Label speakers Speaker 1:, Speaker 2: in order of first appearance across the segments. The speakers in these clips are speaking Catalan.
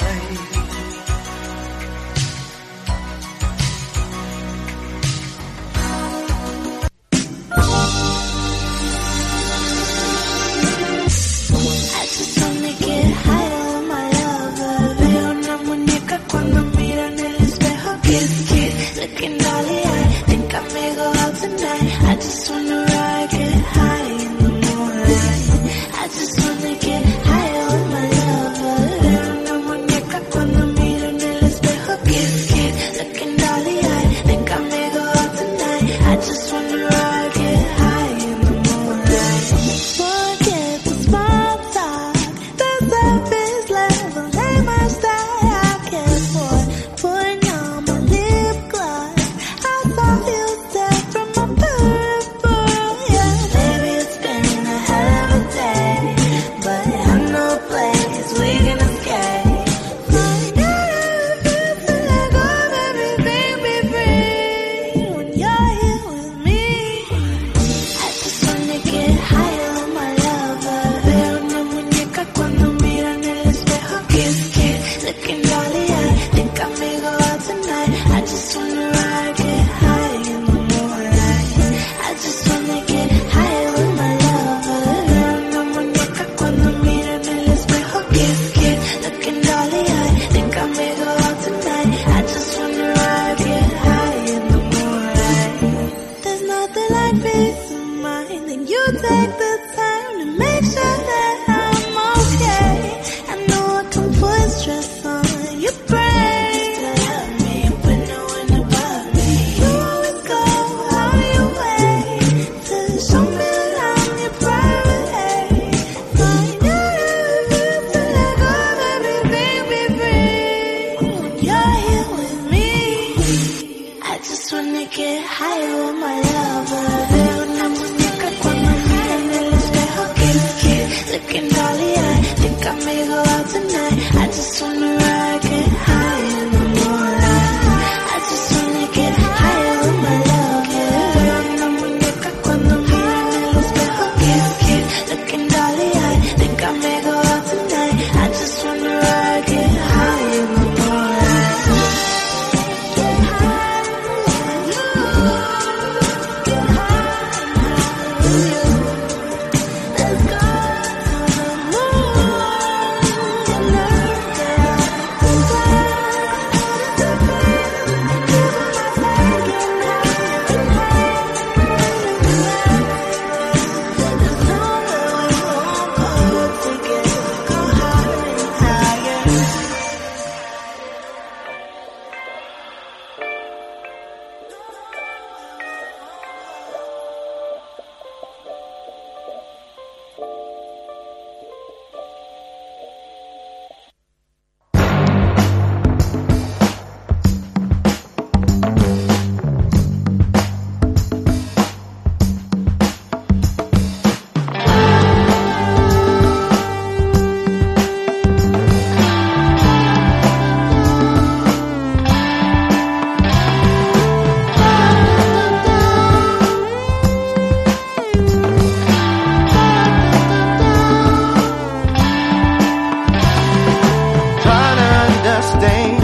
Speaker 1: I.
Speaker 2: stay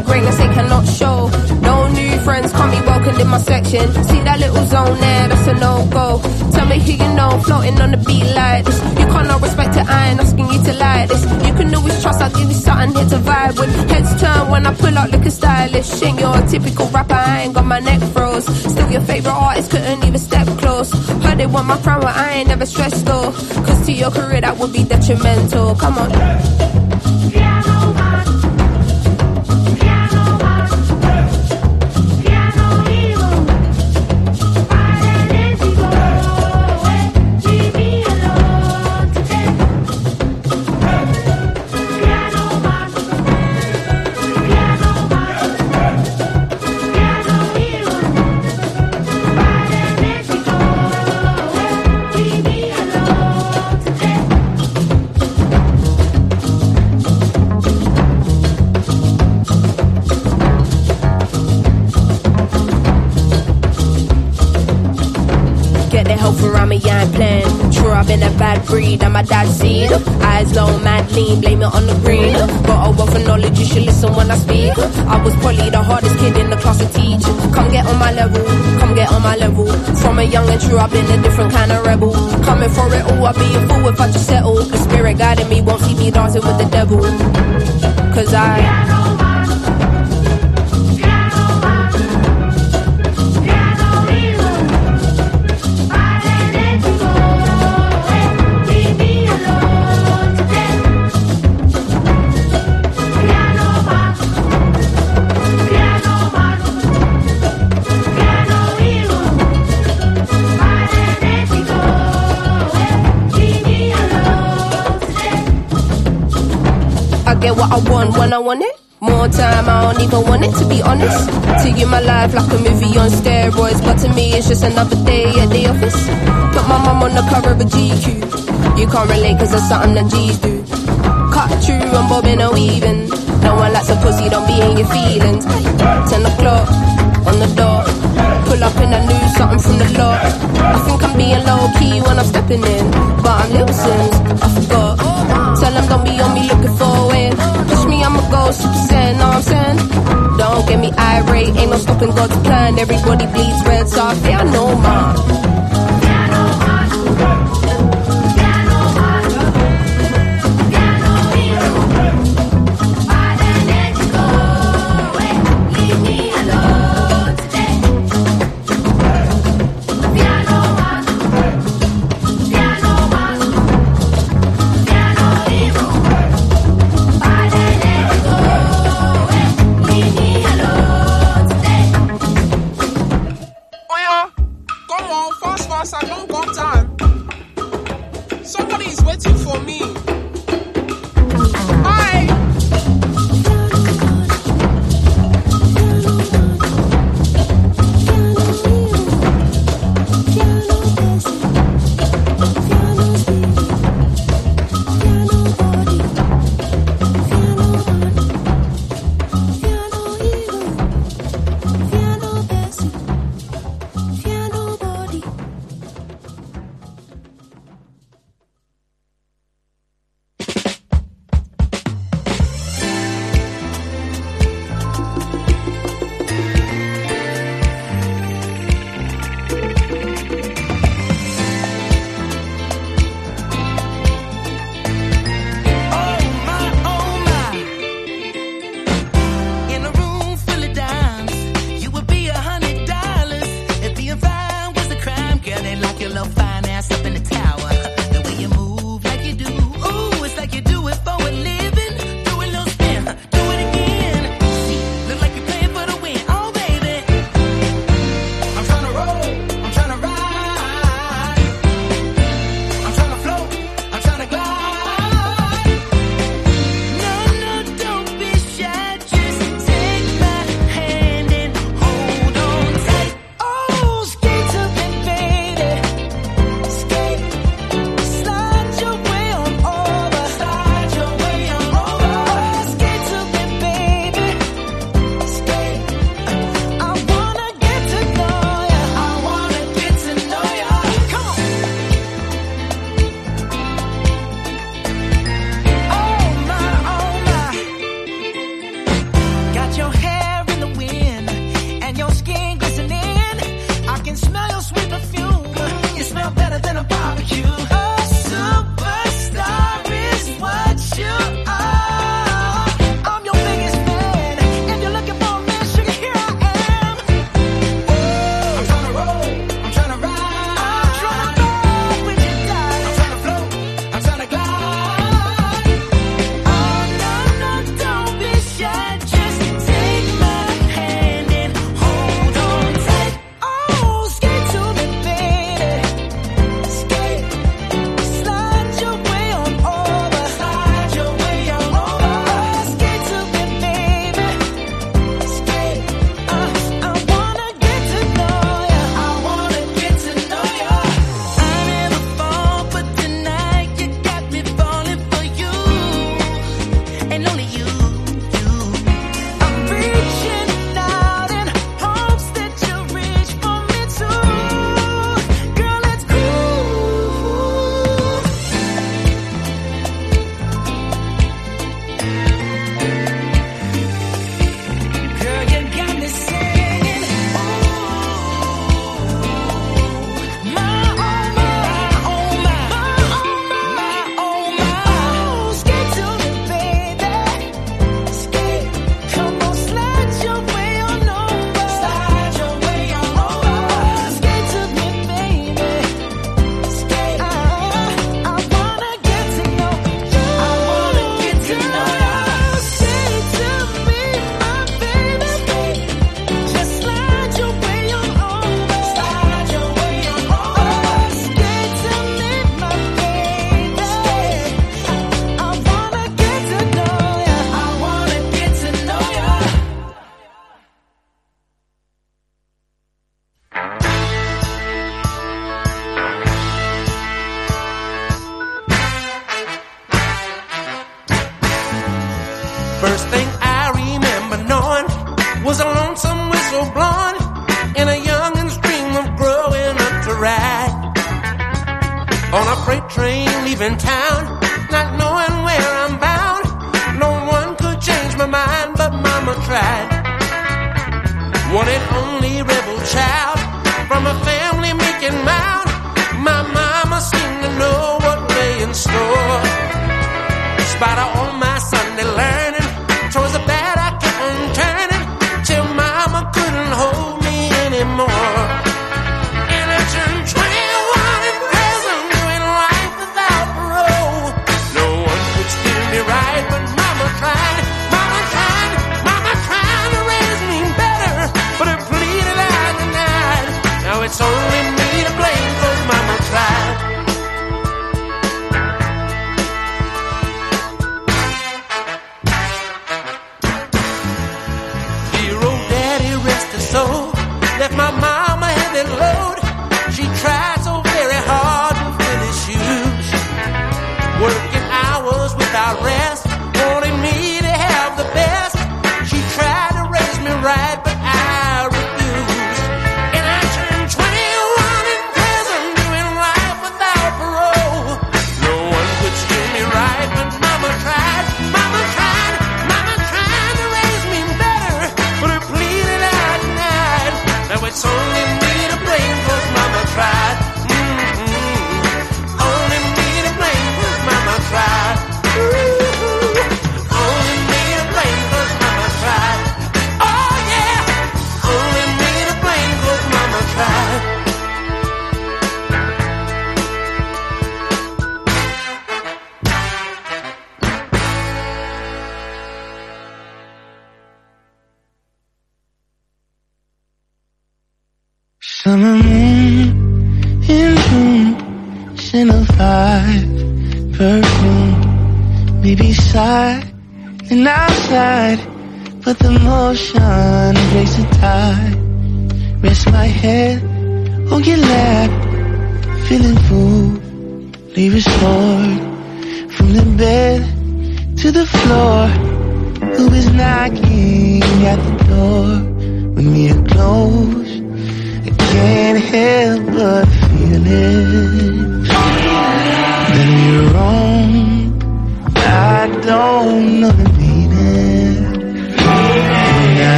Speaker 2: greatness they cannot show. No new friends can't be welcomed in my section. See that little zone there, that's a no go. Tell me who you know, floating on the beat like this. You can't not respect it, I ain't asking you to like this. You can always trust, I'll give you something here to vibe with. Heads turn when I pull out looking stylish. Ain't your typical rapper, I ain't got my neck froze. Still your favorite artist, couldn't even step close. Heard they want my crown, but I ain't never stressed though. Cause to your career that would be detrimental. Come on. Get a breed, I'm my dad's seed. Eyes low, mad lean, blame it on the green. Got a oh, wealth of knowledge, you should listen when I speak. I was probably the hardest kid in the class to teach. Come get on my level, come get on my level. From a young and true, I've been a different kind of rebel. Coming for it all, I'd be a fool if I just settle. The spirit guiding me won't see me dancing with the devil. Cause I. what I want when I want it. More time, I don't even want it to be honest. To you, my life like a movie on steroids, but to me, it's just another day at the office. Put my mum on the cover of a GQ. You can't relate cause it's something that G's do. Cut through, I'm bobbing or weaving. No one likes a pussy, don't be in your feelings. 10 o'clock on the dot. Pull up in a new something from the lot. I think I'm being low key when I'm stepping in. But I'm sins, I forgot. Tell them don't be on me looking for it. Push me, I'ma go super saiyan, know what I'm saying? Don't get me irate, ain't no stopping God's plan. Everybody bleeds red, so I say I know mine.
Speaker 3: a
Speaker 4: freight train leaving town, not knowing where I'm bound. No one could change my mind, but Mama tried. One and only rebel child from a family making mild. My mama seemed to know what lay in store.
Speaker 5: Spider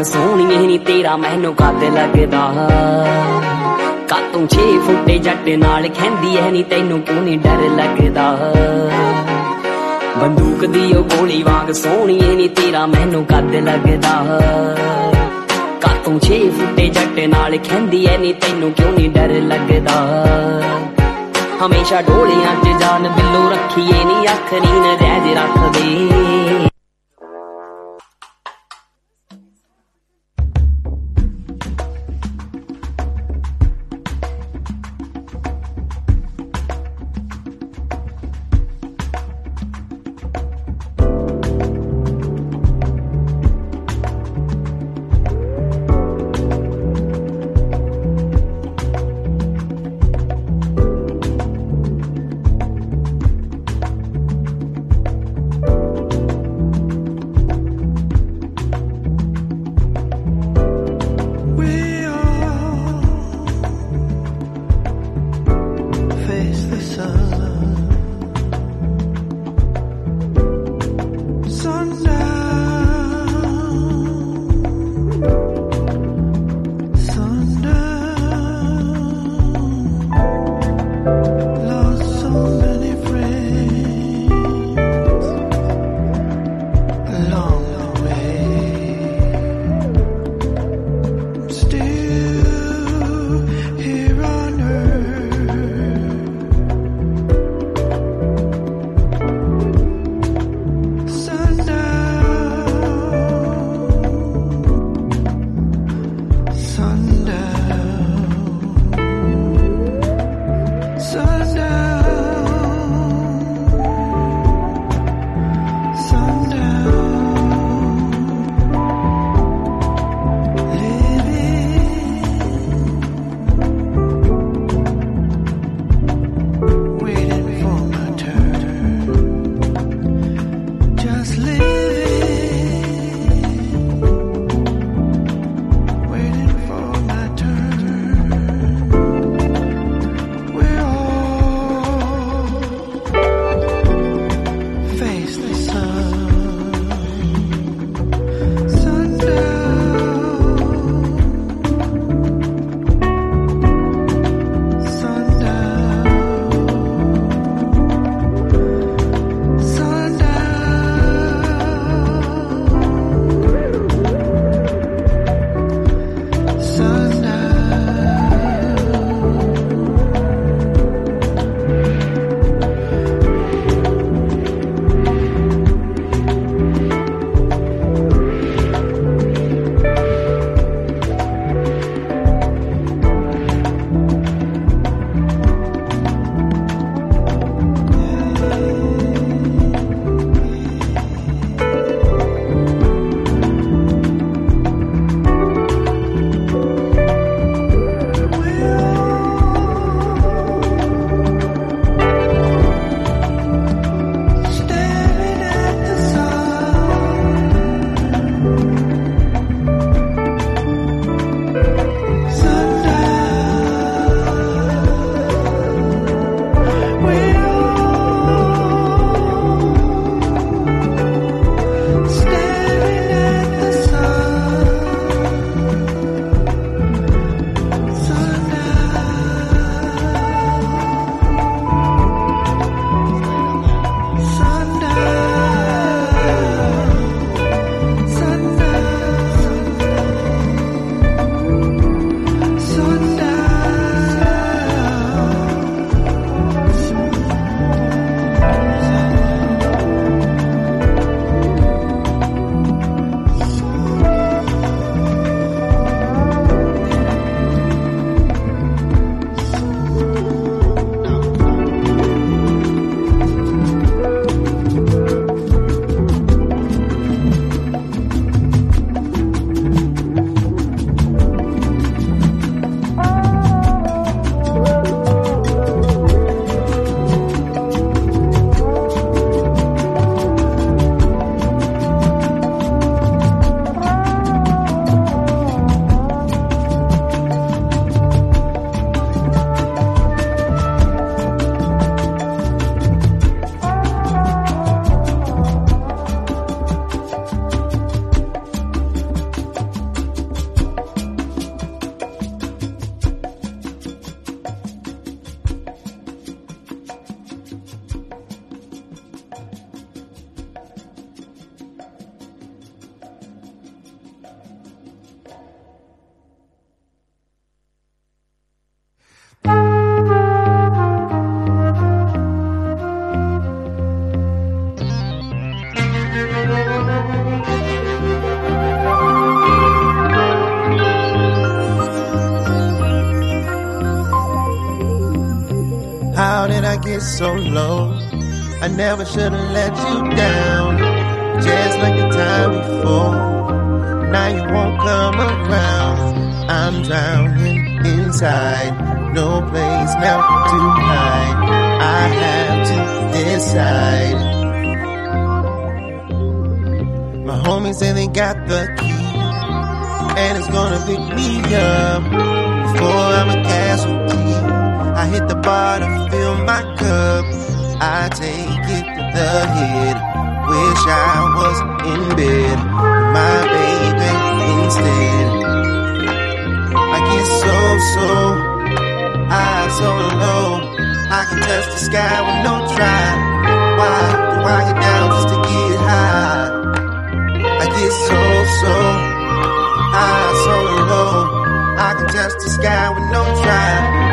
Speaker 5: ਰੰਗ ਸੋਹਣੀਏ ਨਹੀਂ ਤੇਰਾ ਮੈਨੂੰ ਕੱਦ ਲੱਗਦਾ। ਕਾਤੋਂ ਛੇ ਫੁੱਟੇ ਜੱਟ ਨਾਲ ਖੈਂਦੀ ਐ ਨਹੀਂ ਤੈਨੂੰ ਕਿਉਂ ਨਹੀਂ ਡਰ ਲੱਗਦਾ? ਬੰਦੂਕ ਦੀ ਉਹ ਗੋਲੀ ਵਾਂਗ ਸੋਹਣੀਏ ਨਹੀਂ ਤੇਰਾ ਮੈਨੂੰ ਕੱਦ ਲੱਗਦਾ। ਕਾਤੋਂ ਛੇ ਫੁੱਟੇ ਜੱਟ ਨਾਲ ਖੈਂਦੀ ਐ ਨਹੀਂ ਤੈਨੂੰ ਕਿਉਂ ਨਹੀਂ ਡਰ ਲੱਗਦਾ? ਹਮੇਸ਼ਾ ਢੋਲੀਆਂ 'ਚ ਜਾਨ ਬਿੱਲੂ ਰੱਖੀਏ ਨਹੀਂ ਅੱਖ ਨੀਂ ਰਹਿ ਦੇ
Speaker 1: ਰੱਖਦੇ। So low. I never should have let you down. Just like the time before. Now you won't come around. I'm drowning inside. No place now to hide. I have to decide. My homies say they got the key. And it's gonna pick me up before I'm a casualty. I hit the bar to fill my cup. I take it to the head. Wish I was in bed my baby instead. I get so, so high, so low. I can touch the sky with no try. Why do I get down just to get high? I get so, so high, so low. I can touch the sky with no try.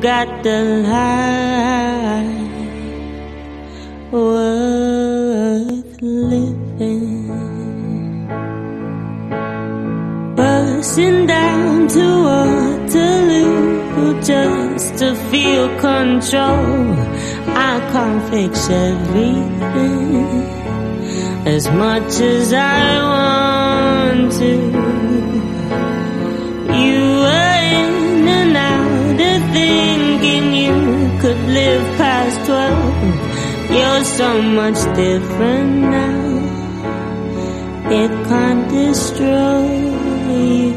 Speaker 6: Got the life worth living. Bursting down to Waterloo just to feel control. I can't fix everything as much as I want to. past twelve. You're so much different now.
Speaker 7: It can't destroy you.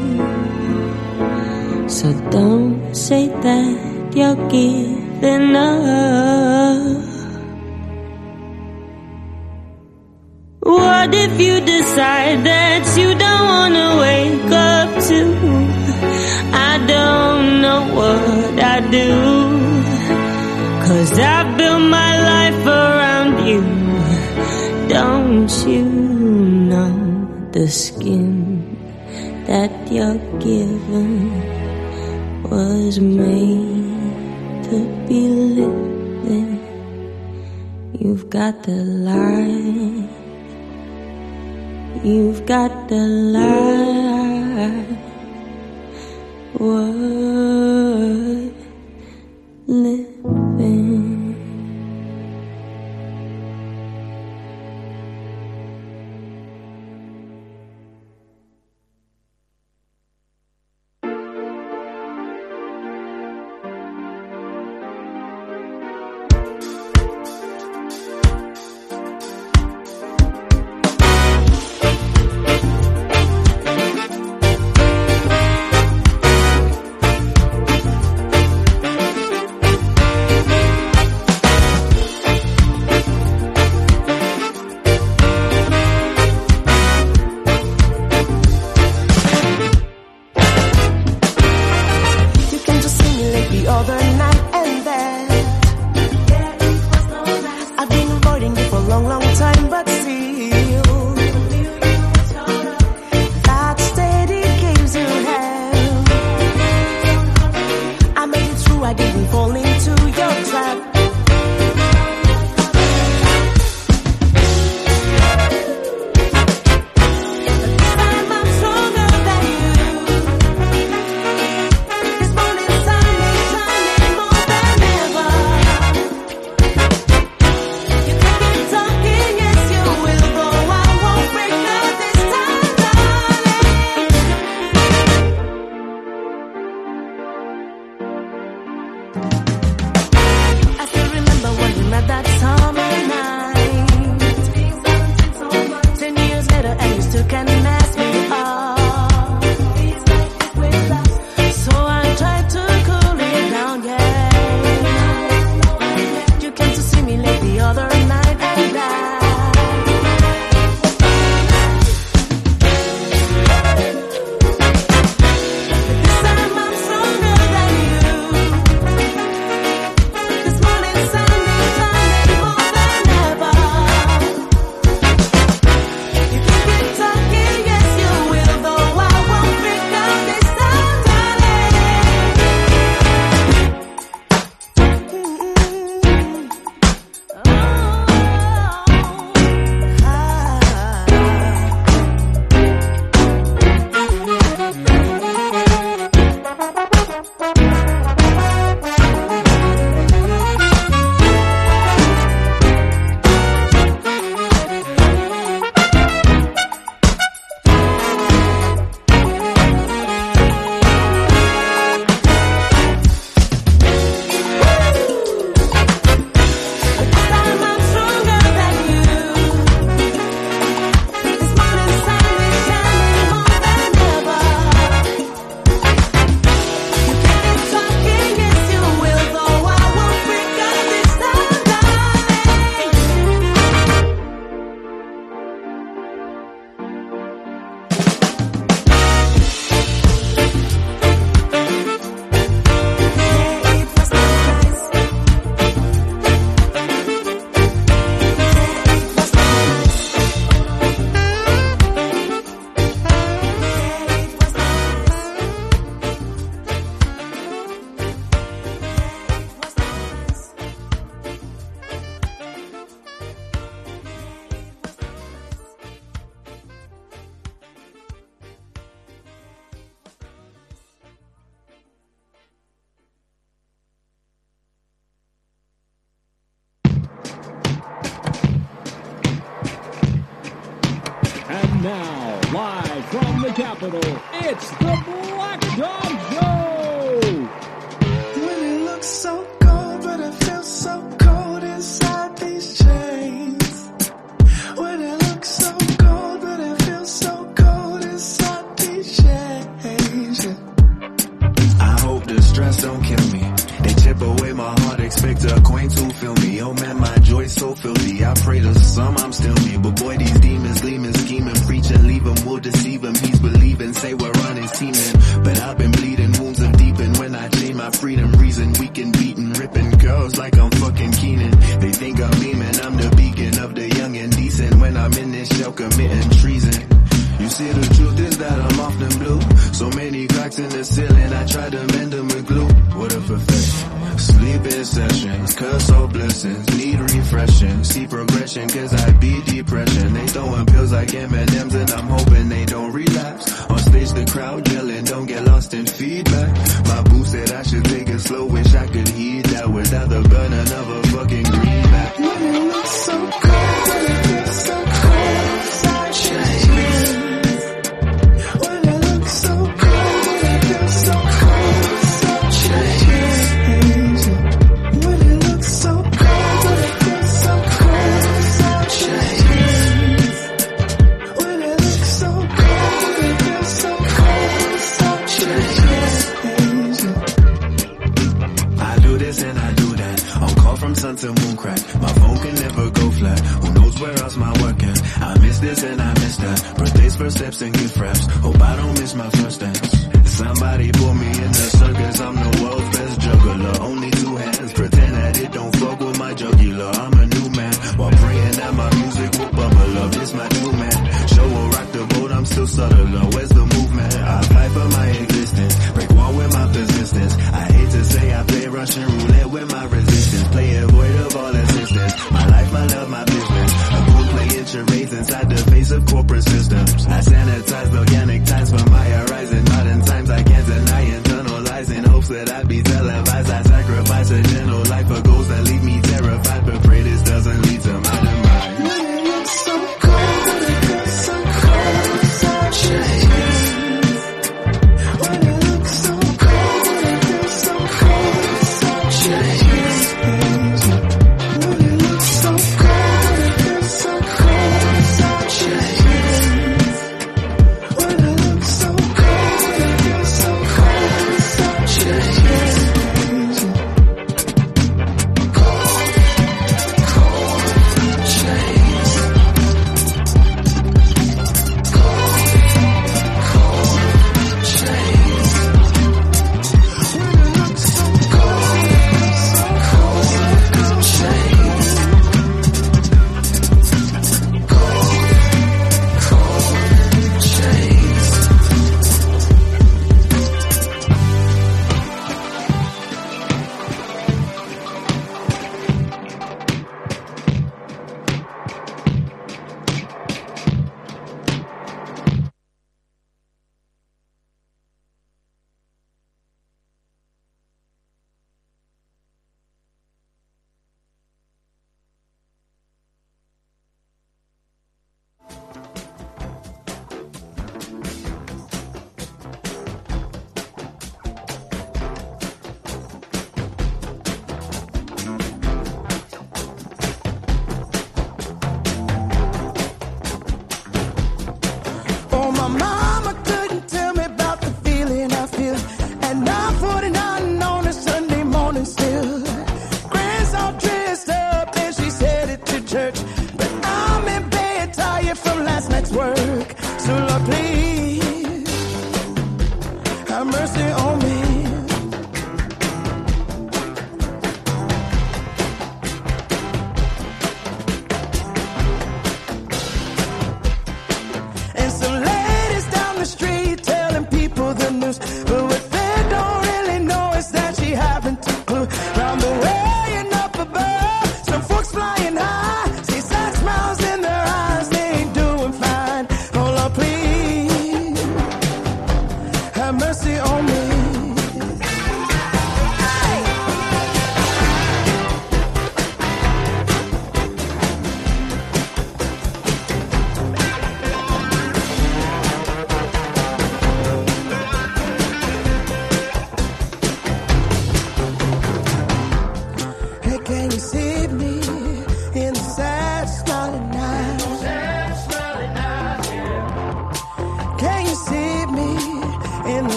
Speaker 7: So don't say that you're giving up. the skin that you're given was made to be lived in. You've got the life. You've got the
Speaker 8: life. Whoa. Of corporate systems. I sanitize the organic
Speaker 9: time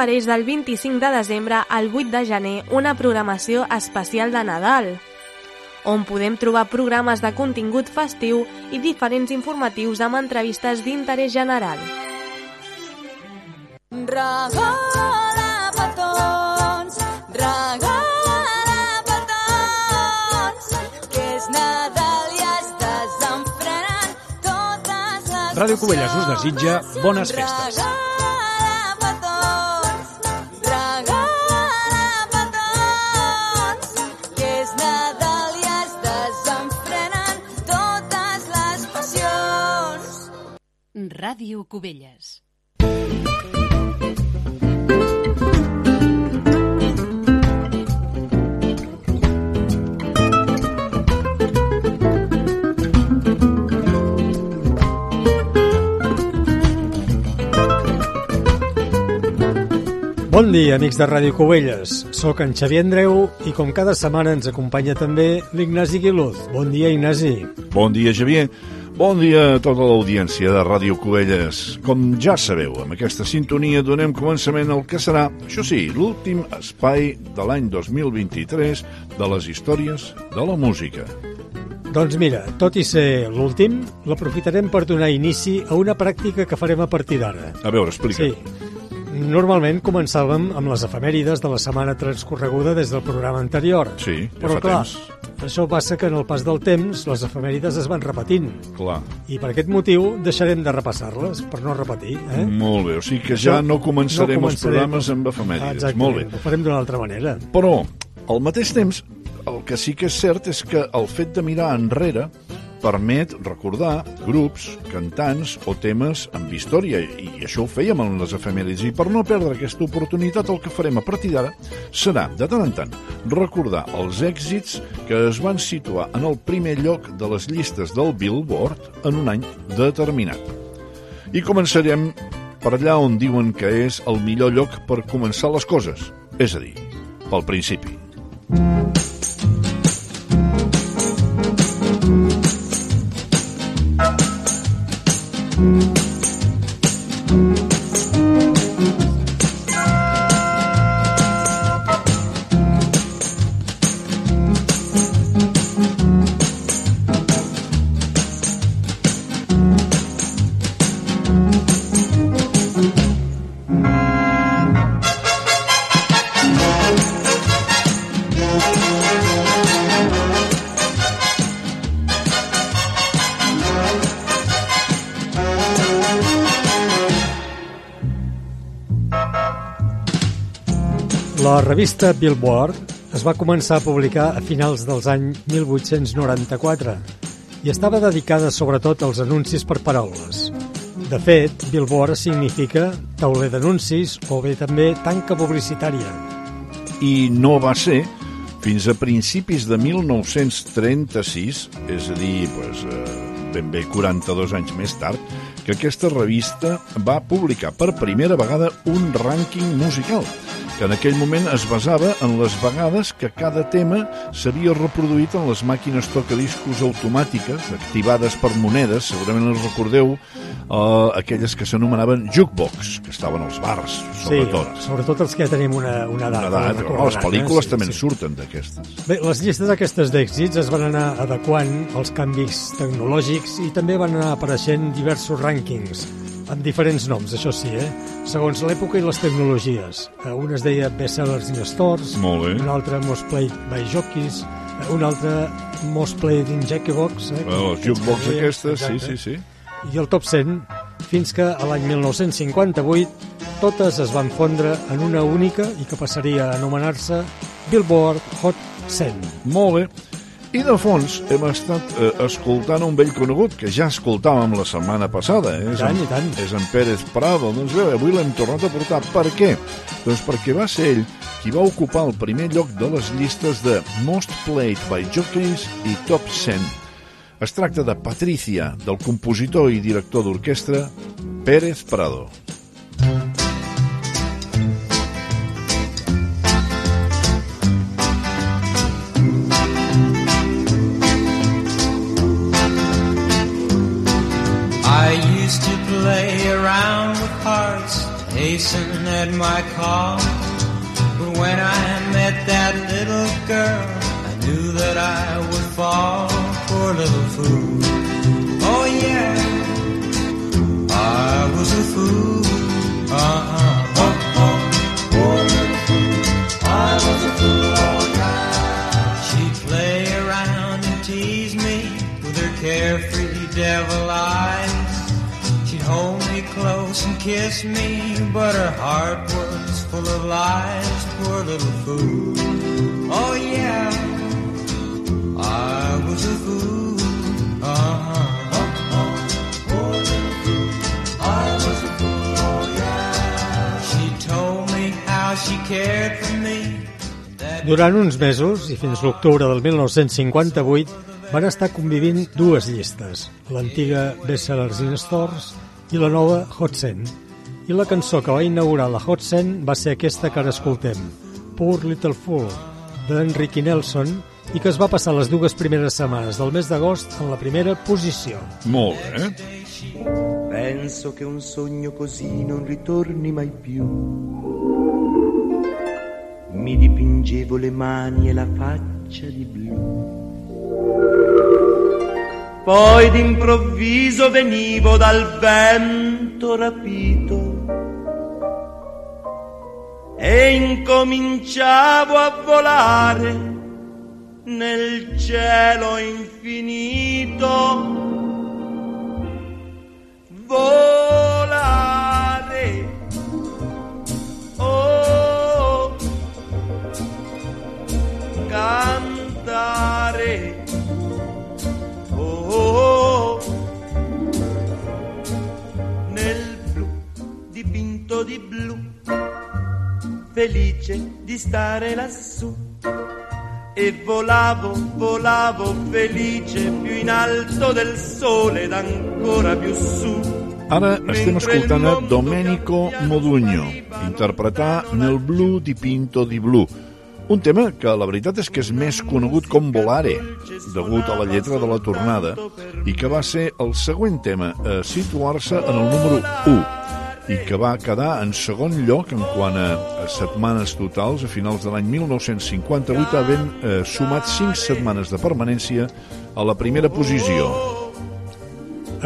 Speaker 10: ofereix del 25 de desembre al 8 de gener una programació especial de Nadal, on podem trobar programes de contingut festiu i diferents informatius amb entrevistes d'interès general.
Speaker 11: Regala petons, regala petons, que és Nadal i es desenfrenen totes les
Speaker 12: Ràdio Cubelles us desitja bones festes.
Speaker 13: Ràdio Cubelles.
Speaker 14: Bon dia, amics de Ràdio Cubelles. Soc en Xavier Andreu i com cada setmana ens acompanya també l'Ignasi Guiluz. Bon dia, Ignasi.
Speaker 15: Bon dia, Xavier. Bon dia a tota l'audiència de Ràdio Cubelles. Com ja sabeu, amb aquesta sintonia donem començament al que serà, això sí, l'últim espai de l'any 2023 de les històries de la música.
Speaker 14: Doncs mira, tot i ser l'últim, l'aprofitarem per donar inici a una pràctica que farem a partir d'ara.
Speaker 15: A veure, explica.
Speaker 14: Sí. Normalment començàvem amb les efemèrides de la setmana transcorreguda des del programa anterior.
Speaker 15: Sí, ja
Speaker 14: Però
Speaker 15: fa
Speaker 14: clar,
Speaker 15: temps.
Speaker 14: això passa que en el pas del temps les efemèrides es van repetint.
Speaker 15: Clar.
Speaker 14: I per aquest motiu deixarem de repassar-les, per no repetir. Eh?
Speaker 15: Molt bé, o sigui que ja
Speaker 14: Això
Speaker 15: no començarem,
Speaker 14: no
Speaker 15: els programes amb efemèrides.
Speaker 14: Exactament,
Speaker 15: Molt bé.
Speaker 14: ho farem d'una altra manera.
Speaker 15: Però, al mateix temps, el que sí que és cert és que el fet de mirar enrere permet recordar grups, cantants o temes amb història, i això ho fèiem en les efemèrides, i per no perdre aquesta oportunitat el que farem a partir d'ara serà, de tant en tant, recordar els èxits que es van situar en el primer lloc de les llistes del Billboard en un any determinat. I començarem per allà on diuen que és el millor lloc per començar les coses, és a dir, pel principi.
Speaker 14: La revista Billboard es va començar a publicar a finals dels anys 1894 i estava dedicada sobretot als anuncis per paraules. De fet, Billboard significa tauler d'anuncis o bé també tanca publicitària.
Speaker 15: I no va ser fins a principis de 1936, és a dir, pues, eh, ben bé 42 anys més tard, que aquesta revista va publicar per primera vegada un rànquing musical, que en aquell moment es basava en les vegades que cada tema s'havia reproduït en les màquines tocadiscos automàtiques activades per monedes, segurament els recordeu, eh, aquelles que s'anomenaven jukebox, que estaven als bars, sobretot.
Speaker 14: Sí, sobretot els que ja tenim una, una edat.
Speaker 15: Una edat, oh, les pel·lícules
Speaker 14: eh?
Speaker 15: també en surten d'aquestes.
Speaker 14: Bé, les llistes aquestes d'èxits es van anar adequant als canvis tecnològics i també van anar apareixent diversos rànquings amb diferents noms, això sí, eh? segons l'època i les tecnologies. Eh, Un es deia Bestsellers in Stores, un altre Most Played by Jockeys, eh, un altre Most Played in Jackbox. Eh?
Speaker 15: Bueno, les jukebox aquestes, sí, sí, sí.
Speaker 14: I el top 100, fins que a l'any 1958 totes es van fondre en una única i que passaria a anomenar-se Billboard Hot 100.
Speaker 15: Molt bé. I de fons hem estat eh, escoltant un vell conegut que ja escoltàvem la setmana passada. Eh? És, en,
Speaker 14: i tant.
Speaker 15: és en Pérez Prado. Doncs bé, avui l'hem tornat a portar. Per què? Doncs perquè va ser ell qui va ocupar el primer lloc de les llistes de Most Played by Jockeys i Top 100. Es tracta de Patricia, del compositor i director d'orquestra Pérez Prado.
Speaker 16: I used to play around with hearts, hasten at my call. But when I met that little girl, I knew that I would fall. Poor little fool. Oh yeah, I was a fool. Uh-huh. Oh, oh. Little fool. I was a fool. Oh. She'd play around and tease me with her carefree devil eyes. Hold me close and kiss me, but her heart was full of lies. Poor little fool. Oh yeah, I was a fool. Uh-huh.
Speaker 14: Durant uns mesos, i fins l'octubre del 1958, van estar convivint dues llistes, l'antiga Bestsellers in Stores i la nova Hot 100. I la cançó que va inaugurar la Hot 100 va ser aquesta que ara escoltem, Poor Little Fool, d'Enrique Nelson, i que es va passar les dues primeres setmanes del mes d'agost en la primera posició.
Speaker 15: Molt bé. eh?
Speaker 17: Penso che un sogno così non ritorni mai più. Mi dipingevo le mani e la faccia di blu. Poi d'improvviso venivo dal vento rapito e incominciavo a volare nel cielo infinito. Volare. Oh, cantare. Nel blu dipinto di blu, felice di stare lassù. E volavo, volavo felice più in alto del sole ed ancora più su.
Speaker 15: Ara estem escoltant a Domenico Modugno interpretar Nel blu di Pinto di Blu, un tema que la veritat és que és més conegut com Volare, degut a la lletra de la tornada, i que va ser el següent tema a situar-se en el número 1 i que va quedar en segon lloc en quant a, setmanes totals a finals de l'any 1958 havent eh, sumat 5 setmanes de permanència a la primera posició.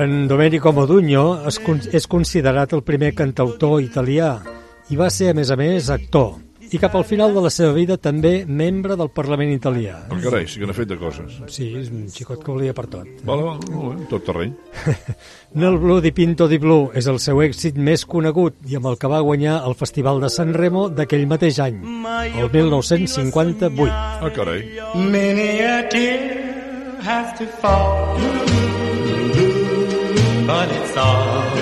Speaker 14: En Domenico Modugno es, és considerat el primer cantautor italià i va ser, a més a més, actor. I cap al final de la seva vida també membre del Parlament italià.
Speaker 15: Oh, carai, sí que n'ha fet de coses.
Speaker 14: Sí, és un xicot que volia per tot.
Speaker 15: Vale, vale, molt bé, tot terreny.
Speaker 14: Nel Blue di Pinto di Blue és el seu èxit més conegut i amb el que va guanyar el Festival de San Remo d'aquell mateix any, el 1958.
Speaker 15: Ah, carai.
Speaker 16: Many a tear has to fall, but it's all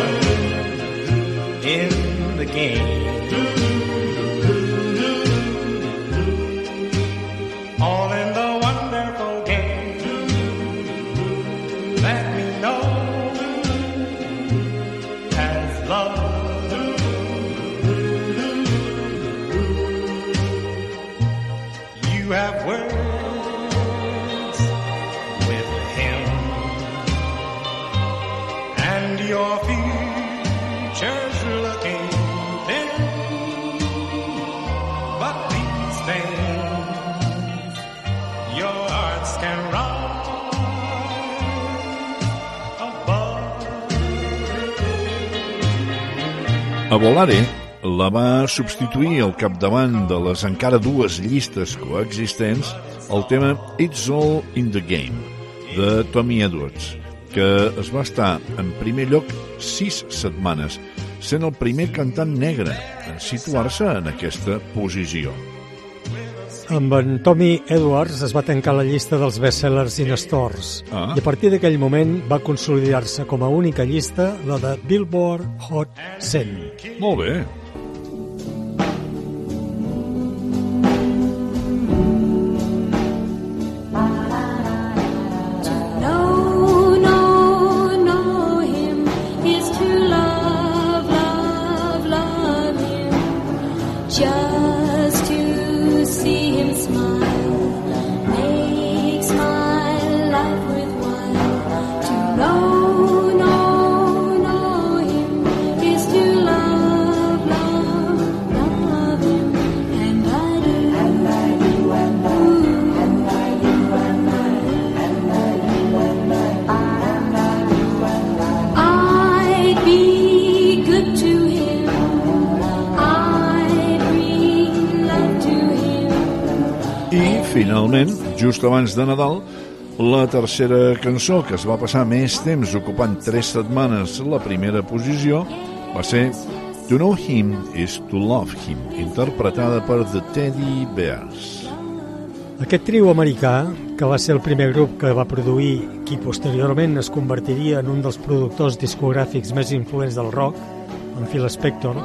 Speaker 16: in the game.
Speaker 15: A Volare la va substituir al capdavant de les encara dues llistes coexistents el tema It's All in the Game de Tommy Edwards, que es va estar en primer lloc sis setmanes, sent el primer cantant negre en situar-se en aquesta posició.
Speaker 14: Amb en Tommy Edwards es va tancar la llista dels bestsellers in stores
Speaker 15: Ah.
Speaker 14: i a partir d'aquell moment va consolidar-se com a única llista la de Billboard Hot 100.
Speaker 15: Molt bé.
Speaker 7: Just
Speaker 15: abans de Nadal, la tercera cançó que es va passar més temps ocupant tres setmanes la primera posició va ser To Know Him is to Love Him, interpretada per The Teddy Bears.
Speaker 14: Aquest trio americà, que va ser el primer grup que va produir qui posteriorment es convertiria en un dels productors discogràfics més influents del rock, en Phil Spector.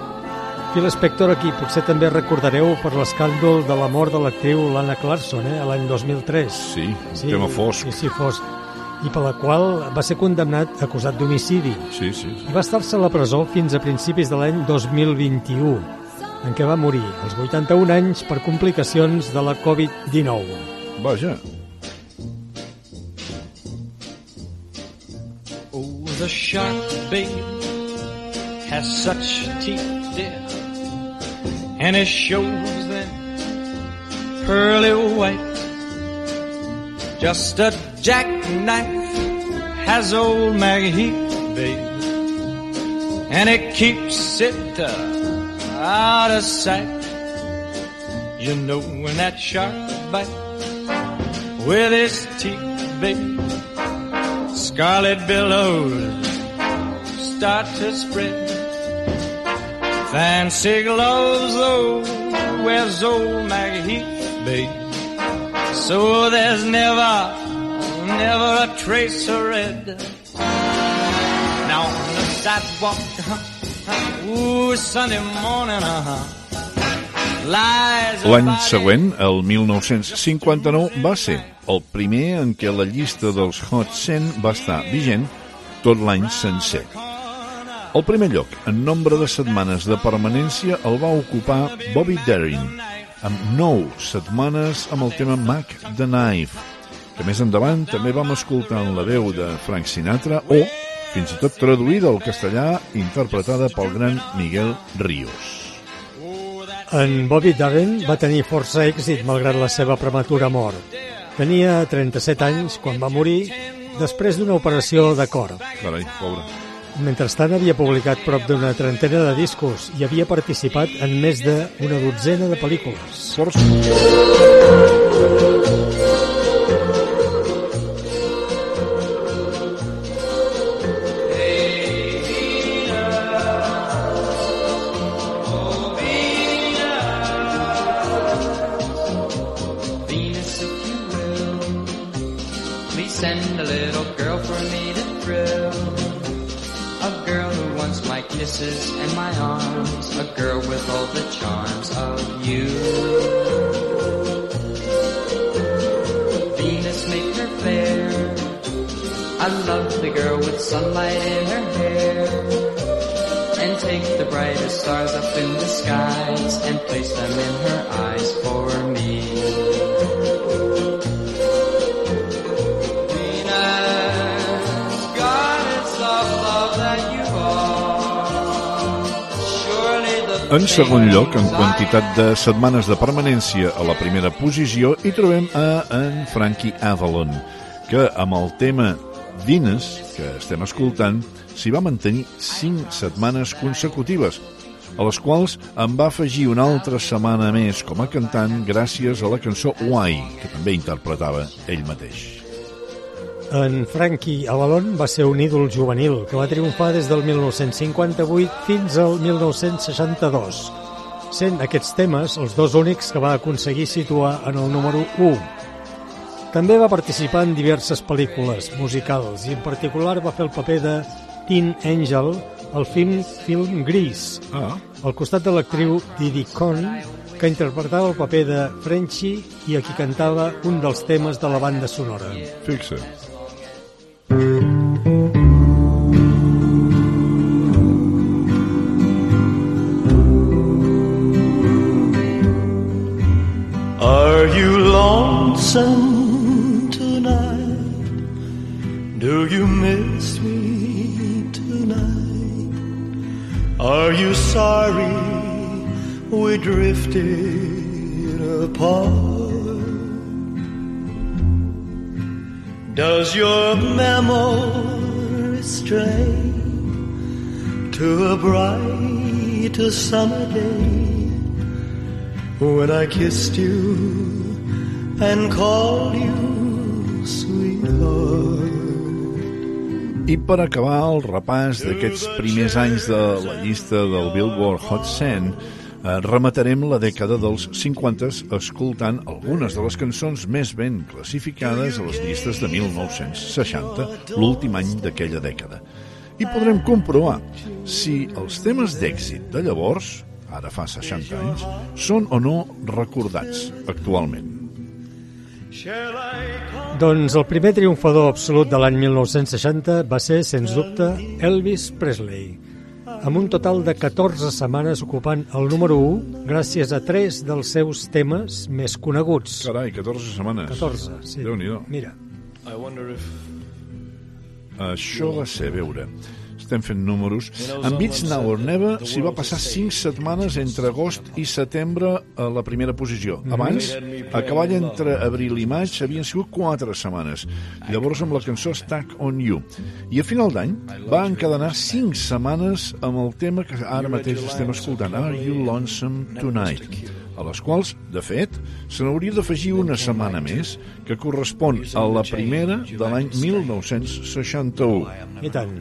Speaker 14: Phil Spector, aquí potser també recordareu per l'escàndol de la mort de l'actriu Lana Clarkson, eh, l'any 2003.
Speaker 15: Sí, un tema fosc.
Speaker 14: Sí, sí, fosc. I per la qual va ser condemnat acusat d'homicidi.
Speaker 15: Sí, sí.
Speaker 14: I va estar-se a la presó fins a principis de l'any 2021, en què va morir als 81 anys per complicacions de la Covid-19.
Speaker 15: Vaja.
Speaker 16: Oh, the shark, babe, has such teeth, and it shows them pearly white. Just a jackknife has old Maggie Heath, babe, and it keeps it uh, out of sight. You know when that shark bites with his teeth, babe, scarlet billows start to spread. Fancy gloves, though, wears old Maggie Heath, babe. So there's never, never a trace of red. Now on the sidewalk, uh-huh, ooh, Sunday morning, uh-huh,
Speaker 15: L'any següent, el 1959, va ser el primer en què la llista dels Hot 100 va estar vigent tot l'any sencer. El primer lloc, en nombre de setmanes de permanència, el va ocupar Bobby Darin, amb 9 setmanes amb el tema Mac the Knife, que més endavant també vam escoltar en la veu de Frank Sinatra o, fins i tot traduïda al castellà, interpretada pel gran Miguel Ríos.
Speaker 14: En Bobby Darin va tenir força èxit malgrat la seva prematura mort. Tenia 37 anys quan va morir després d'una operació de cor.
Speaker 15: Carai, pobre.
Speaker 14: Mentrestant havia publicat prop d'una trentena de discos i havia participat en més d'una dotzena de pel·lícules.
Speaker 18: Venus, place them in her eyes for me. Venus, love that you are.
Speaker 15: En segon lloc, en quantitat de setmanes de permanència a la primera posició, hi trobem a en Frankie Avalon, que amb el tema Venus, que estem escoltant, s'hi va mantenir 5 setmanes consecutives, a les quals en va afegir una altra setmana més com a cantant gràcies a la cançó Why, que també interpretava ell mateix.
Speaker 14: En Frankie Avalon va ser un ídol juvenil que va triomfar des del 1958 fins al 1962, sent aquests temes els dos únics que va aconseguir situar en el número 1. També va participar en diverses pel·lícules musicals i en particular va fer el paper de Teen Angel al film film Grease,
Speaker 15: ah.
Speaker 14: al costat de l'actriu Didi Conn, que interpretava el paper de Frenchie i a qui cantava un dels temes de la banda sonora.
Speaker 15: Fixa.
Speaker 19: Are you lonesome tonight? Do you miss me Are you sorry we drifted apart? Does your memory stray to a bright summer day? when I kissed you and called you sweetheart.
Speaker 15: I per acabar el repàs d'aquests primers anys de la llista del Billboard Hot 100, eh, rematarem la dècada dels 50 escoltant algunes de les cançons més ben classificades a les llistes de 1960, l'últim any d'aquella dècada. I podrem comprovar si els temes d'èxit de llavors, ara fa 60 anys, són o no recordats actualment.
Speaker 14: Doncs el primer triomfador absolut de l'any 1960 va ser, sens dubte, Elvis Presley, amb un total de 14 setmanes ocupant el número 1 gràcies a tres dels seus temes més coneguts.
Speaker 15: Carai, 14 setmanes.
Speaker 14: 14, sí.
Speaker 15: Déu-n'hi-do.
Speaker 14: Mira.
Speaker 19: I wonder if
Speaker 15: Això va ser, a veure, estem fent números. En Beats Now or Never s'hi va passar 5 setmanes entre agost i setembre a la primera posició. Abans, a cavall entre abril i maig, havien sigut 4 setmanes. Llavors amb la cançó Stuck on You. I a final d'any va encadenar 5 setmanes amb el tema que ara mateix estem escoltant, Are You Lonesome Tonight? a les quals, de fet, se n'hauria d'afegir una setmana més, que correspon a la primera de l'any 1961.
Speaker 14: I tant.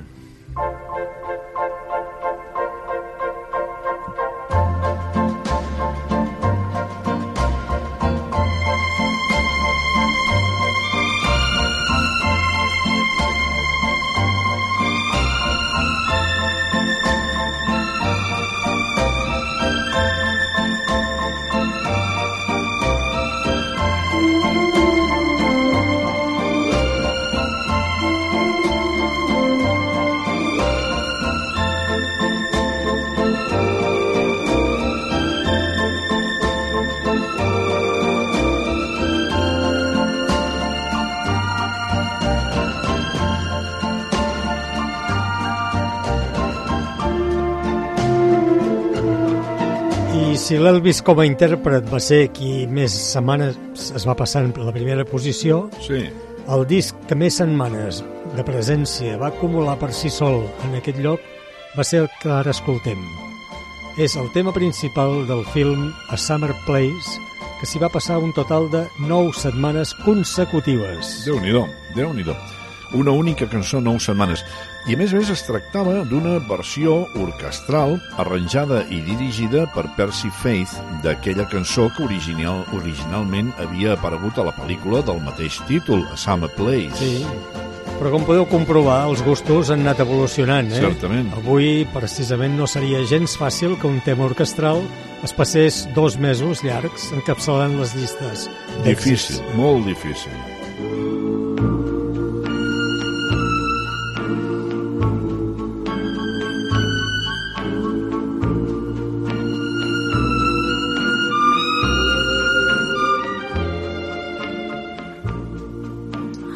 Speaker 14: Si l'Elvis com a intèrpret va ser qui més setmanes es va passar en la primera posició,
Speaker 15: sí.
Speaker 14: el disc que més setmanes de presència va acumular per si sol en aquest lloc va ser el que ara escoltem. És el tema principal del film A Summer Place, que s'hi va passar un total de 9 setmanes consecutives.
Speaker 15: Déu-n'hi-do, déu nhi déu Una única cançó, 9 setmanes. I a més a més es tractava d'una versió orquestral arranjada i dirigida per Percy Faith d'aquella cançó que original, originalment havia aparegut a la pel·lícula del mateix títol, A Summer Place.
Speaker 14: Sí, però com podeu comprovar, els gustos han anat evolucionant. Eh?
Speaker 15: Certament.
Speaker 14: Avui, precisament, no seria gens fàcil que un tema orquestral es passés dos mesos llargs encapçalant les llistes.
Speaker 15: Difícil, molt difícil.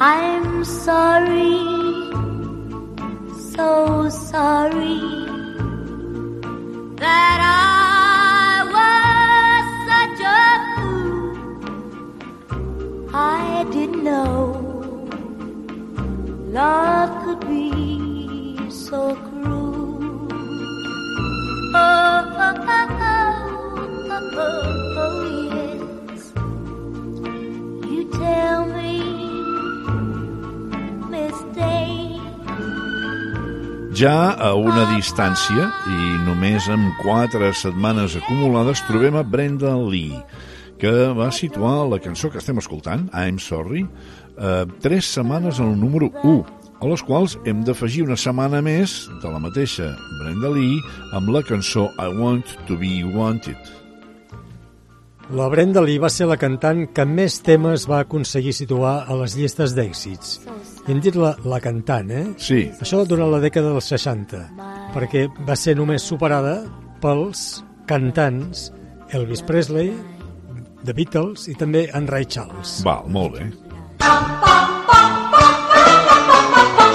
Speaker 20: I'm sorry, so sorry that I was such a fool. I didn't know love could be so cruel. Oh, oh, oh, oh, oh, oh, yes. You tell
Speaker 15: Ja a una distància, i només amb quatre setmanes acumulades, trobem a Brenda Lee, que va situar la cançó que estem escoltant, I'm Sorry, eh, tres setmanes al número 1, a les quals hem d'afegir una setmana més de la mateixa Brenda Lee amb la cançó I Want to Be Wanted.
Speaker 14: La Brenda Lee va ser la cantant que més temes va aconseguir situar a les llistes d'èxits. I hem dit la, la cantant, eh?
Speaker 15: Sí.
Speaker 14: Això durant la dècada dels 60, perquè va ser només superada pels cantants Elvis Presley, The Beatles i també en Ray Charles.
Speaker 15: Val, molt bé.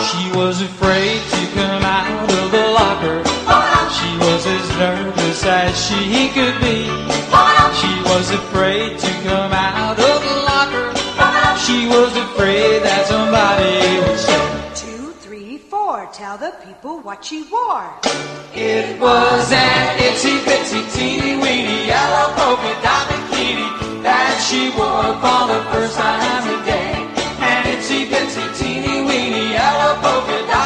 Speaker 16: She was afraid to come out of the locker. She was as nervous as she could be. She was afraid to come out of the locker. She was afraid that somebody would say
Speaker 21: Two, three, four. Tell the people what she wore.
Speaker 16: it was an itsy bitsy teeny weeny yellow polka dot bikini that she wore for the first time today. An itsy bitsy teeny weeny yellow polka dot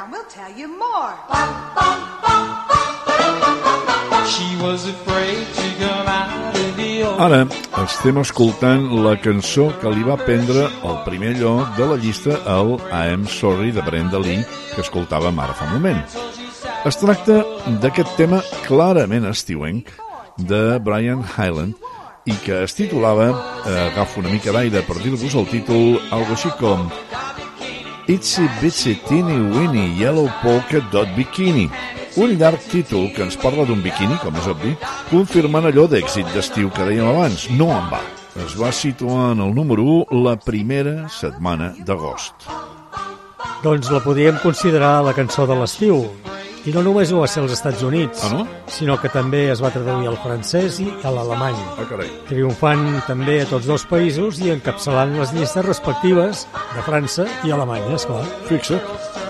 Speaker 21: around, we'll tell you more.
Speaker 16: She was afraid to come out of the old.
Speaker 15: Ara estem escoltant la cançó que li va prendre el primer lloc de la llista al I Am Sorry de Brenda Lee que escoltàvem ara fa un moment. Es tracta d'aquest tema clarament estiuenc de Brian Hyland i que es titulava, eh, agafo una mica d'aire per dir-vos el títol, algo així com Itsy Bitsy Teeny Weeny Yellow Polka Dot Bikini. Un llarg títol que ens parla d'un biquini, com és obvi, confirmant allò d'èxit d'estiu que dèiem abans. No en va. Es va situar en el número 1 la primera setmana d'agost.
Speaker 14: Doncs la podríem considerar la cançó de l'estiu. I no només ho va ser als Estats Units,
Speaker 15: ah, no?
Speaker 14: sinó que també es va traduir al francès i a l'alemany.
Speaker 15: Ah, carai.
Speaker 14: Triomfant també a tots dos països i encapçalant les llistes respectives de França i Alemanya, esclar.
Speaker 15: Fixa't.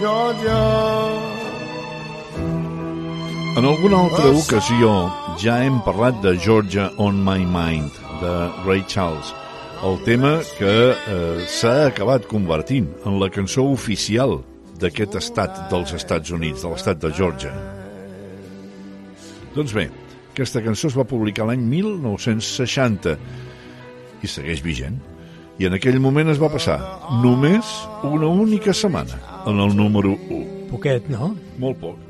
Speaker 1: Georgia.
Speaker 15: En alguna altra ocasió ja hem parlat de Georgia on My Mind, de Ray Charles, el tema que eh, s'ha acabat convertint en la cançó oficial d'aquest estat dels Estats Units, de l'estat de Georgia. Doncs bé, aquesta cançó es va publicar l'any 1960 i segueix vigent. I en aquell moment es va passar només una única setmana en el número 1.
Speaker 14: Poquet, no?
Speaker 15: Molt poc.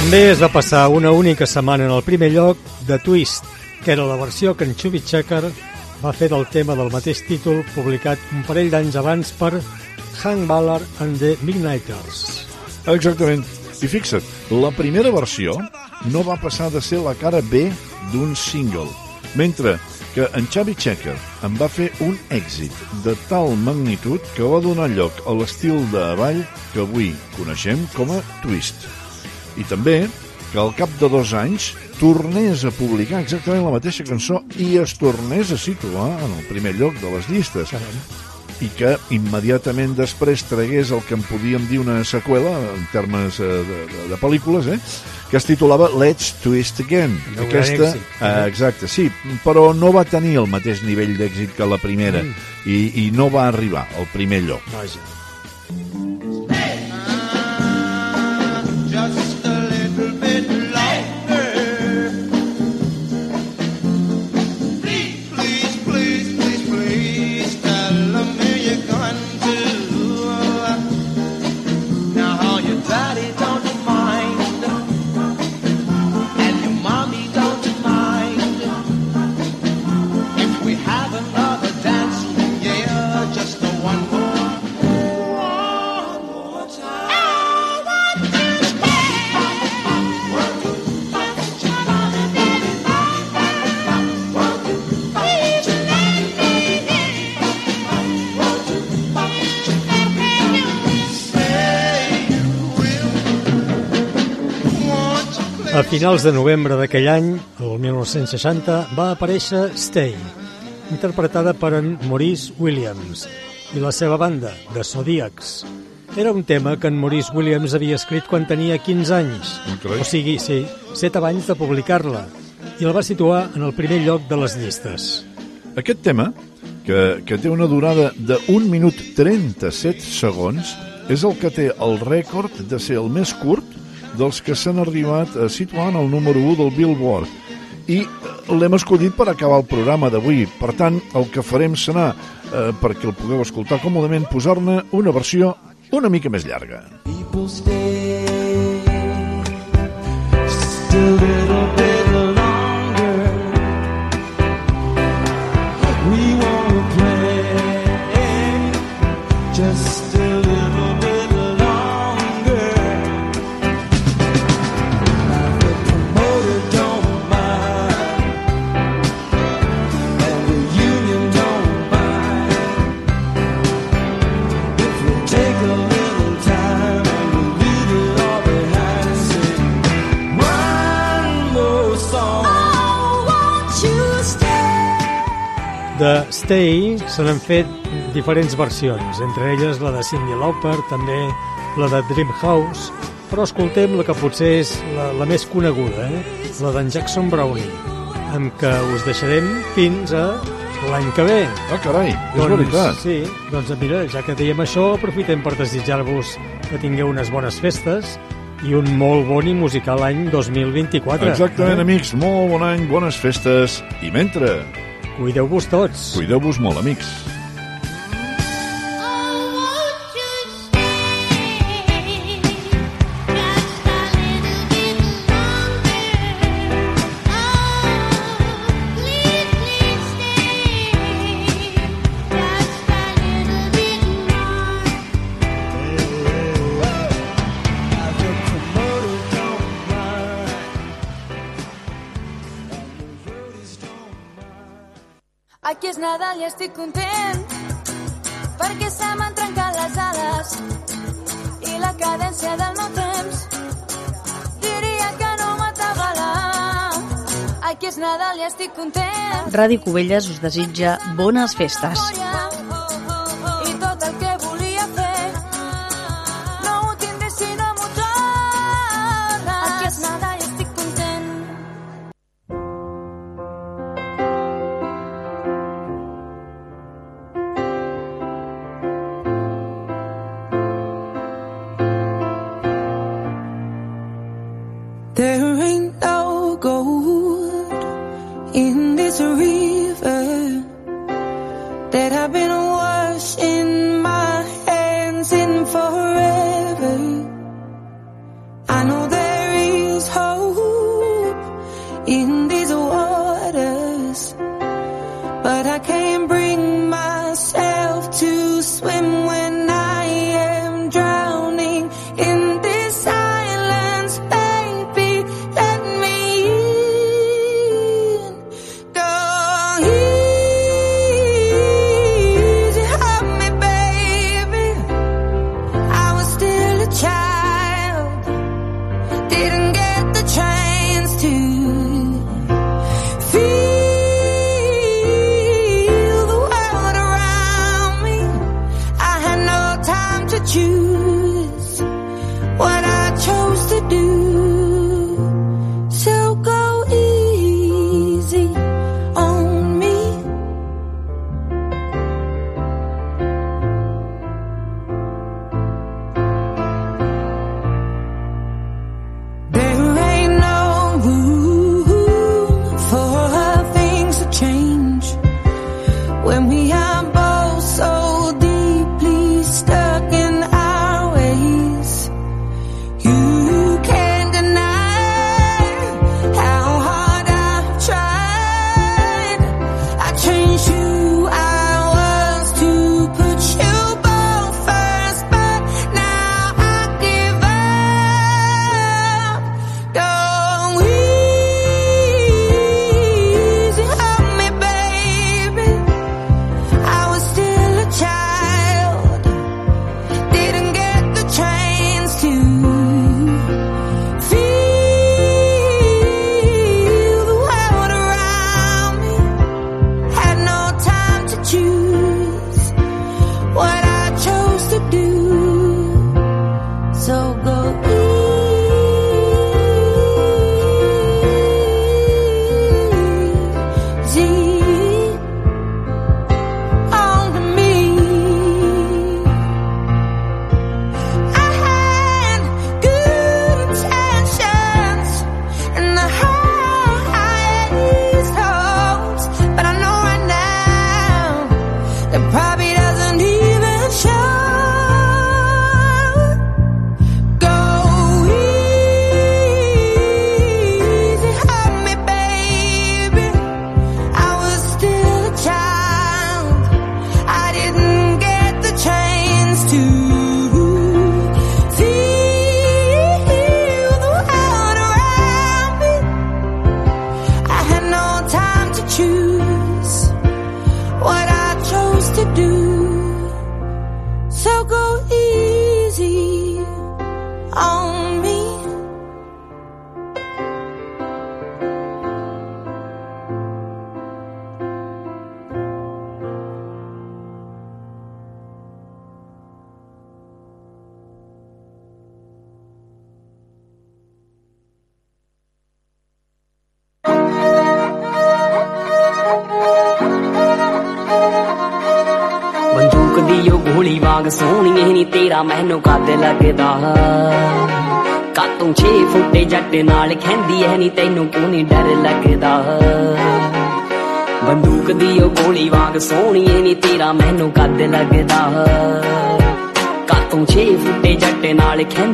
Speaker 14: També es va passar una única setmana en el primer lloc de Twist, que era la versió que en Chubby Checker va fer del tema del mateix títol publicat un parell d'anys abans per Hank Ballard and the Midnighters.
Speaker 15: Exactament. I fixa't, la primera versió no va passar de ser la cara B d'un single, mentre que en Xavi Checker en va fer un èxit de tal magnitud que va donar lloc a l'estil de ball que avui coneixem com a twist. I també que al cap de dos anys tornés a publicar exactament la mateixa cançó i es tornés a situar en el primer lloc de les llistes. I que immediatament després tragués el que en podíem dir una seqüela en termes eh, de, de, de pel·lícules, eh? que es titulava Let's Twist Again.
Speaker 14: Gran èxit.
Speaker 15: eh, exacte, sí, però no va tenir el mateix nivell d'èxit que la primera
Speaker 14: Mm.
Speaker 15: i, i no va arribar al primer lloc.
Speaker 14: Vaja.
Speaker 9: Just
Speaker 14: finals de novembre d'aquell any, el 1960, va aparèixer Stay, interpretada per en Maurice Williams i la seva banda, The Zodiacs. Era un tema que en Maurice Williams havia escrit quan tenia 15 anys, o sigui, sí, 7 abans de publicar-la, i el va situar en el primer lloc de les llistes.
Speaker 15: Aquest tema, que, que té una durada de 1 minut 37 segons, és el que té el rècord de ser el més curt dels que s'han arribat a situar en el número 1 del Billboard. I eh, l'hem escollit per acabar el programa d'avui. Per tant, el que farem serà, eh, perquè el pugueu escoltar còmodament, posar-ne una versió una mica més llarga.
Speaker 9: Just Stay
Speaker 14: se n'han fet diferents versions, entre elles la de Cyndi Lauper, també la de Dream House, però escoltem la que potser és la, la més coneguda, eh? la d'en Jackson Brownie, amb què us deixarem fins a l'any que ve.
Speaker 15: Ah, carai, és veritat.
Speaker 14: Sí, doncs mira, ja que dèiem això, aprofitem per desitjar-vos que tingueu unes bones festes i un molt bon i musical any 2024.
Speaker 15: Exactament,
Speaker 14: eh?
Speaker 15: amics, molt bon any, bones festes, i mentre...
Speaker 14: Cuideu-vos tots.
Speaker 15: Cuideu-vos molt, amics.
Speaker 11: estic content perquè se m'han trencat les ales i la cadència del meu temps diria que no m'atabala. Aquí és Nadal i estic content.
Speaker 22: Ràdio Cubelles us desitja bones festes.
Speaker 5: Bones festes.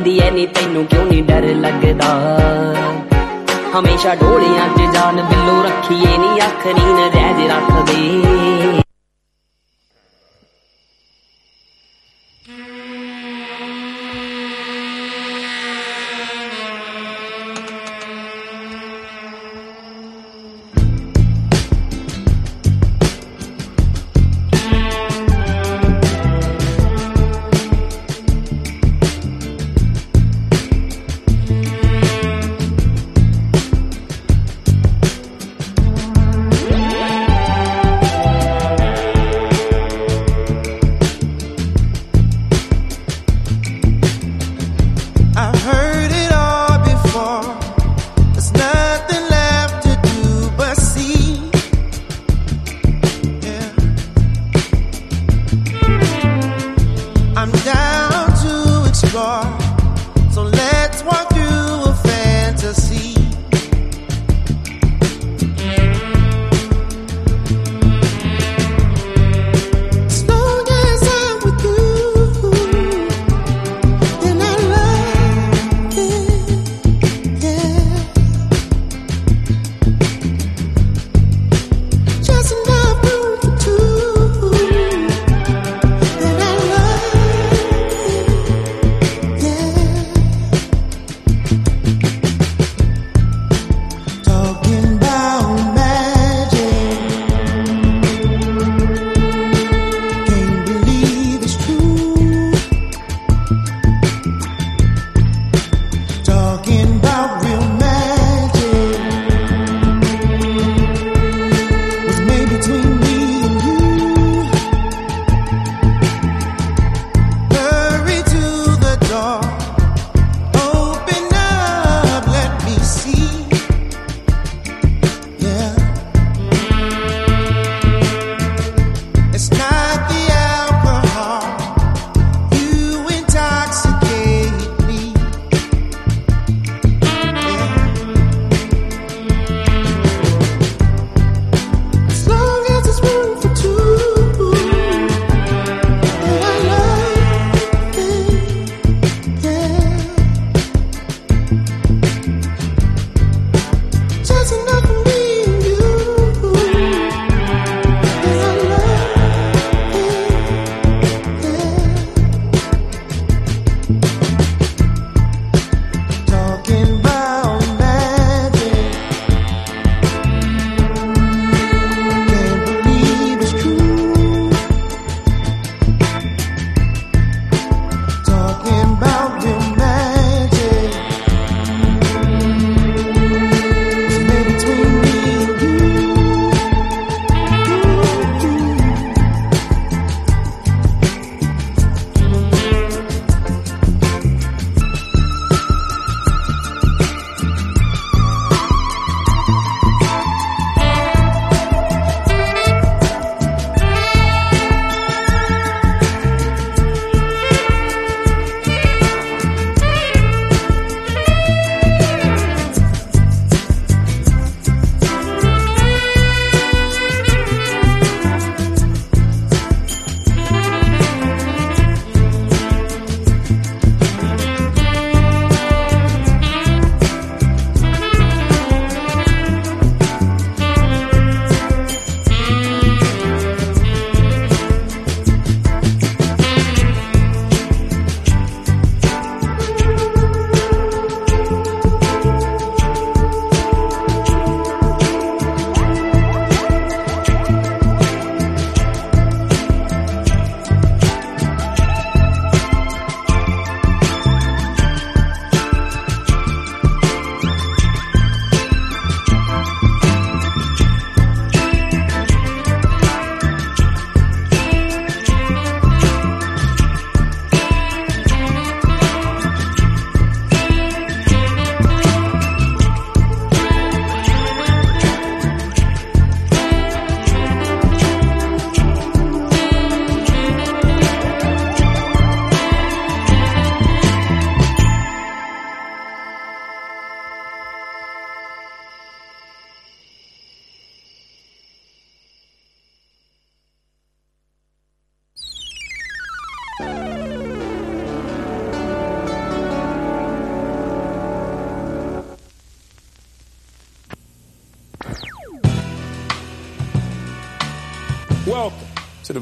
Speaker 5: ਜਾਂਦੀ ਐ ਨਹੀਂ ਤੈਨੂੰ ਕਿਉਂ ਨਹੀਂ ਡਰ ਲੱਗਦਾ? ਹਮੇਸ਼ਾ ਢੋਲਿਆਂ 'ਚ ਜਾਨ ਬਿੱਲੂ ਰੱਖੀਏ ਨਹੀਂ ਅੱਖ
Speaker 1: ਨੀ ਨਜ਼ਰ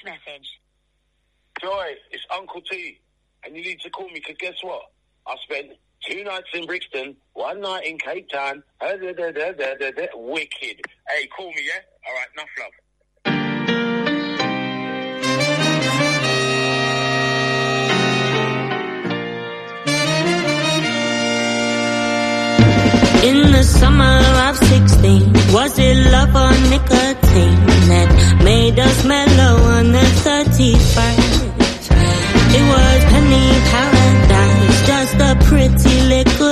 Speaker 23: text message.
Speaker 4: Joy, it's Uncle T, and you need to call me because guess what? I spent two nights in Brixton, one night in Cape Town. Wicked. Hey, call me, yeah? All right, enough love.
Speaker 6: In the summer of 16, was it love or nicotine? that made us mellow on the 31st. It was penny paradise, just a pretty little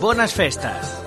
Speaker 12: bones festes!